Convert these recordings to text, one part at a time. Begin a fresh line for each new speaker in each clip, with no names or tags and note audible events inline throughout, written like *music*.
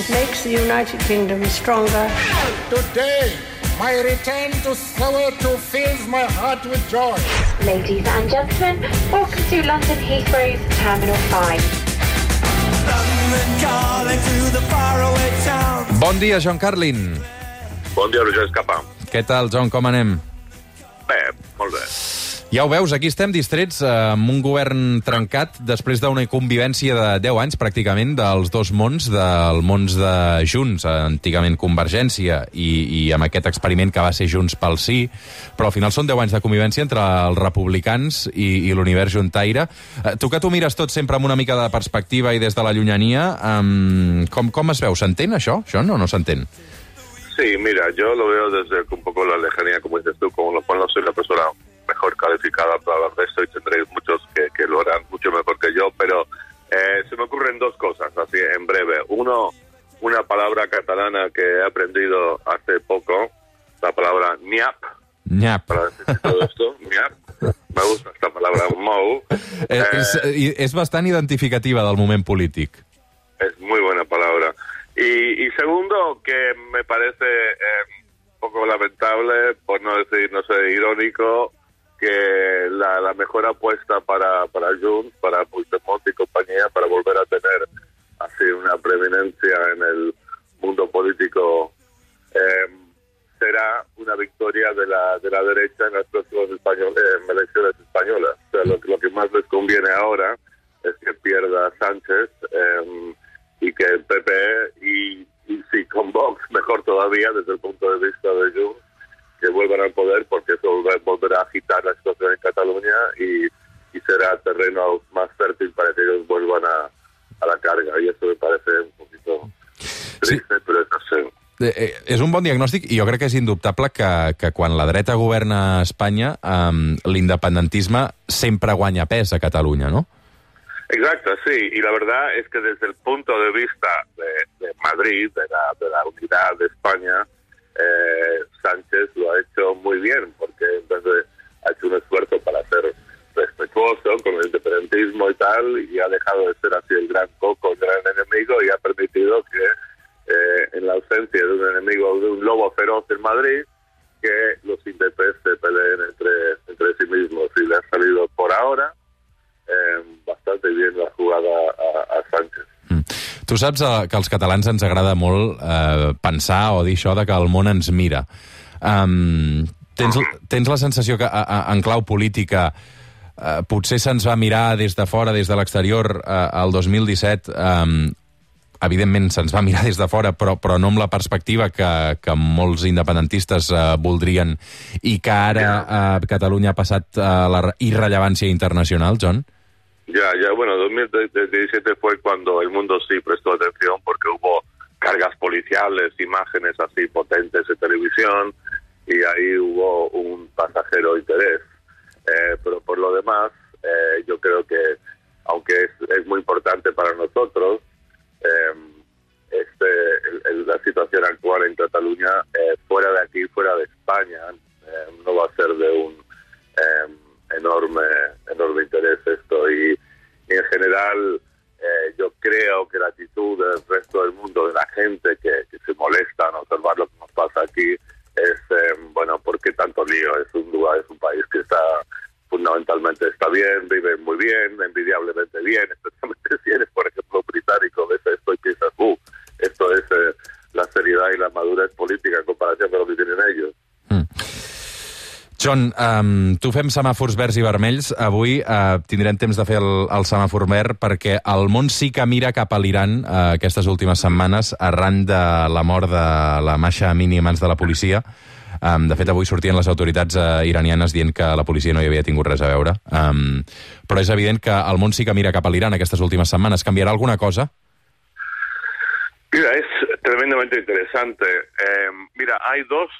It makes the United Kingdom stronger.
Today, my return to Soweto fills my heart with joy.
Ladies and gentlemen, welcome to London Heathrow's Terminal 5.
Bon dia, John Carlin.
Bon dia, Roger Escapa.
Què tal, John, com anem? Ja ho veus, aquí estem distrets eh, amb un govern trencat després d'una convivència de 10 anys, pràcticament, dels dos mons, del mons de Junts, antigament Convergència, i, i amb aquest experiment que va ser Junts pel Sí, però al final són 10 anys de convivència entre els republicans i, i l'univers juntaire. Eh, tu que tu mires tot sempre amb una mica de perspectiva i des de la llunyania, eh, com, com es veu? S'entén això? Això no, no s'entén.
Sí, mira, yo lo veo desde un poco la lejanía, como dices tú, como lo no soy la persona mejor calificada para hablar de esto y tendréis muchos que, que lo harán mucho mejor que yo, pero eh, se me ocurren dos cosas, así en breve. Uno, una palabra catalana que he aprendido hace poco, la palabra ñap,
Nyap.
para decir todo esto, *laughs* ñap. Me gusta esta palabra, mou.
Eh, és, i- és bastant identificativa del moment polític.
Es muy buena palabra. Y, y segundo, que me parece eh, un poco lamentable, por no decir, no sé, irónico, que la, la mejor apuesta para, para Junts, para Puigdemont y compañía, para volver a tener así una preeminencia en el mundo político, eh, será una victoria de la, de la derecha en las próximas español- eh, elecciones españolas. O sea, lo, lo que más les conviene ahora es que pierda Sánchez eh, y que el PP y, y si con Vox mejor todavía desde el punto de vista de Junts que vuelvan al poder porque eso volver- volverá a agitar la situación en Cataluña y, y será terreno más fértil para que ellos vuelvan a, a la carga y eso me parece un poquito triste, pero no sé.
Eh, eh, és un bon diagnòstic i jo crec que és indubtable que, que quan la dreta governa a Espanya eh, l'independentisme sempre guanya pes a Catalunya, no?
Exacto, sí, y la verdad es que desde el punto de vista de, de Madrid, de la, de la unidad de España, eh, Sánchez lo ha hecho muy bien, porque entonces ha hecho un esfuerzo para independentismo y ha dejado de ser así el gran coco, el gran enemigo, y ha permitido que eh, en la ausencia de un enemigo, de un lobo feroz en Madrid, que los indepes se peleen entre, entre sí mismos. Y le ha salido por ahora eh, bastante bien la jugada a, a Sánchez.
Mm. Tu saps eh, que als catalans ens agrada molt eh, pensar o dir això de que el món ens mira. Um, tens, tens la sensació que a, a, en clau política eh, potser se'ns va mirar des de fora, des de l'exterior, eh, el 2017, um, evidentment se'ns va mirar des de fora, però, però no amb la perspectiva que, que molts independentistes eh, voldrien i que ara eh, Catalunya ha passat a la irrellevància internacional, John?
Ya, ya, bueno, 2017 fue cuando el mundo sí prestó atención porque hubo cargas policiales, imágenes así potentes de televisión y ahí hubo un pasajero interés. Eh, pero por lo demás, eh, yo creo que, aunque es, es muy importante para nosotros, eh, este, el- la situación actual en Cataluña, eh, fuera de aquí, fuera de España, eh, no va a ser de un enorme, enorme interés esto. Y, y en general, eh, yo creo que la actitud del resto del mundo, de la gente que, que se molesta en observar lo que nos pasa aquí, está bien, vive muy bien, envidiablemente bien, *laughs* especialmente si eres, por ejemplo, británico, ves esto y piensas, uh, esto es eh, la seriedad y la madurez política en comparación con lo que tienen ellos.
John, um, tu fem semàfors verds i vermells. Avui uh, tindrem temps de fer el, el semàfor verd perquè el món sí que mira cap a l'Iran uh, aquestes últimes setmanes arran de la mort de la Masha Amini a mans de la policia. Um, de fet, avui sortien les autoritats uh, iranianes dient que la policia no hi havia tingut res a veure. Um, però és evident que el món sí que mira cap a l'Iran aquestes últimes setmanes. Canviarà alguna cosa?
Mira, es tremendamente interesante. Eh, mira, hay dos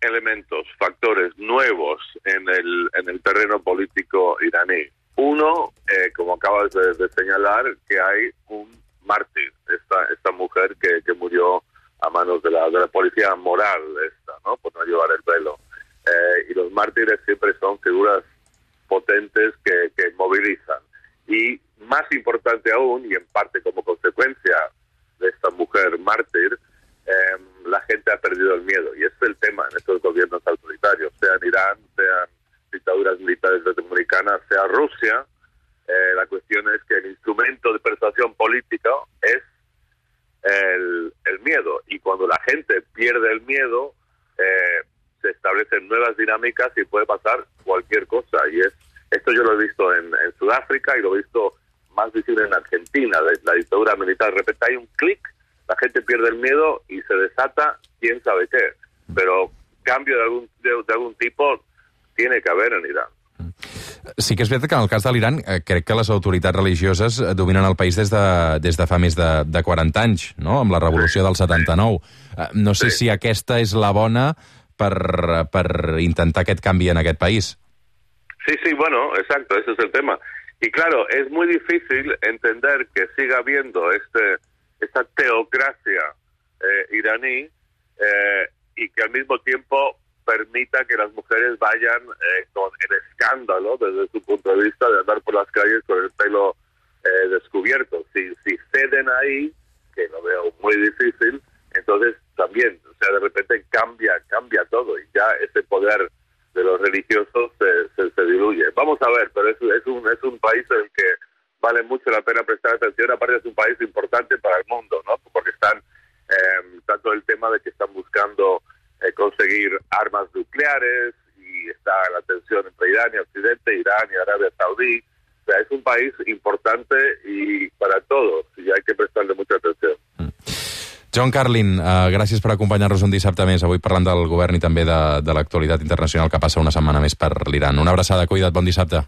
elementos, factores nuevos en el, en el terreno político iraní. Uno, eh, como acabas de, de señalar, que hay un mártir, esta, esta mujer que, que murió a manos de la, de la policía moral, no llevar el velo. Eh, y los mártires siempre son figuras potentes que, que movilizan. Y más importante aún, y en parte como consecuencia de esta mujer mártir, eh, la gente ha perdido el miedo. Y ese es el tema en estos gobiernos autoritarios, sea en Irán, sean dictaduras militares latinoamericanas, sea Rusia. Eh, la cuestión es que el instrumento de persuasión política es el, el miedo. Y cuando la gente pierde el miedo, eh, se establecen nuevas dinámicas y puede pasar cualquier cosa. Y es esto yo lo he visto en, en Sudáfrica y lo he visto más visible en Argentina, la dictadura militar. De repente hay un clic, la gente pierde el miedo y se desata quién sabe qué. Pero cambio de algún, de, algún tipo tiene que haver en Irán.
Sí que és veritat que en el cas de l'Iran eh, crec que les autoritats religioses eh, dominen el país des de, des de fa més de, de 40 anys, no? amb la revolució del 79. Eh, no sé
Sí.
si aquesta és la bona per, per intentar aquest canvi en aquest país.
Sí, sí, bueno, exacto, ese es el tema. Y claro, es muy difícil entender que siga habiendo este esta teocracia eh, iraní eh, y que al mismo tiempo permita que las mujeres vayan eh, con el escándalo desde su punto de vista de andar por las calles con el pelo eh, descubierto. Si, si ceden ahí, que lo veo muy difícil, entonces también, o sea, de repente cambia, cambia todo y ya ese poder de los religiosos se, se, diluye. Vamos a ver, pero es, es, un, es un país en el que vale mucho la pena prestar atención, aparte es un país importante para el mundo, ¿no? Porque están, eh, tanto el tema de que están buscando eh, conseguir armas nucleares está la tensión entre Irán y Occidente, Irán y Arabia Saudí. O sea, es un país importante y para todos y hay que prestarle mucha atención.
John Carlin, uh, gràcies per acompanyar-nos un dissabte més, avui parlant del govern i també de, de l'actualitat internacional que passa una setmana més per l'Iran. Una abraçada, cuida't, bon dissabte.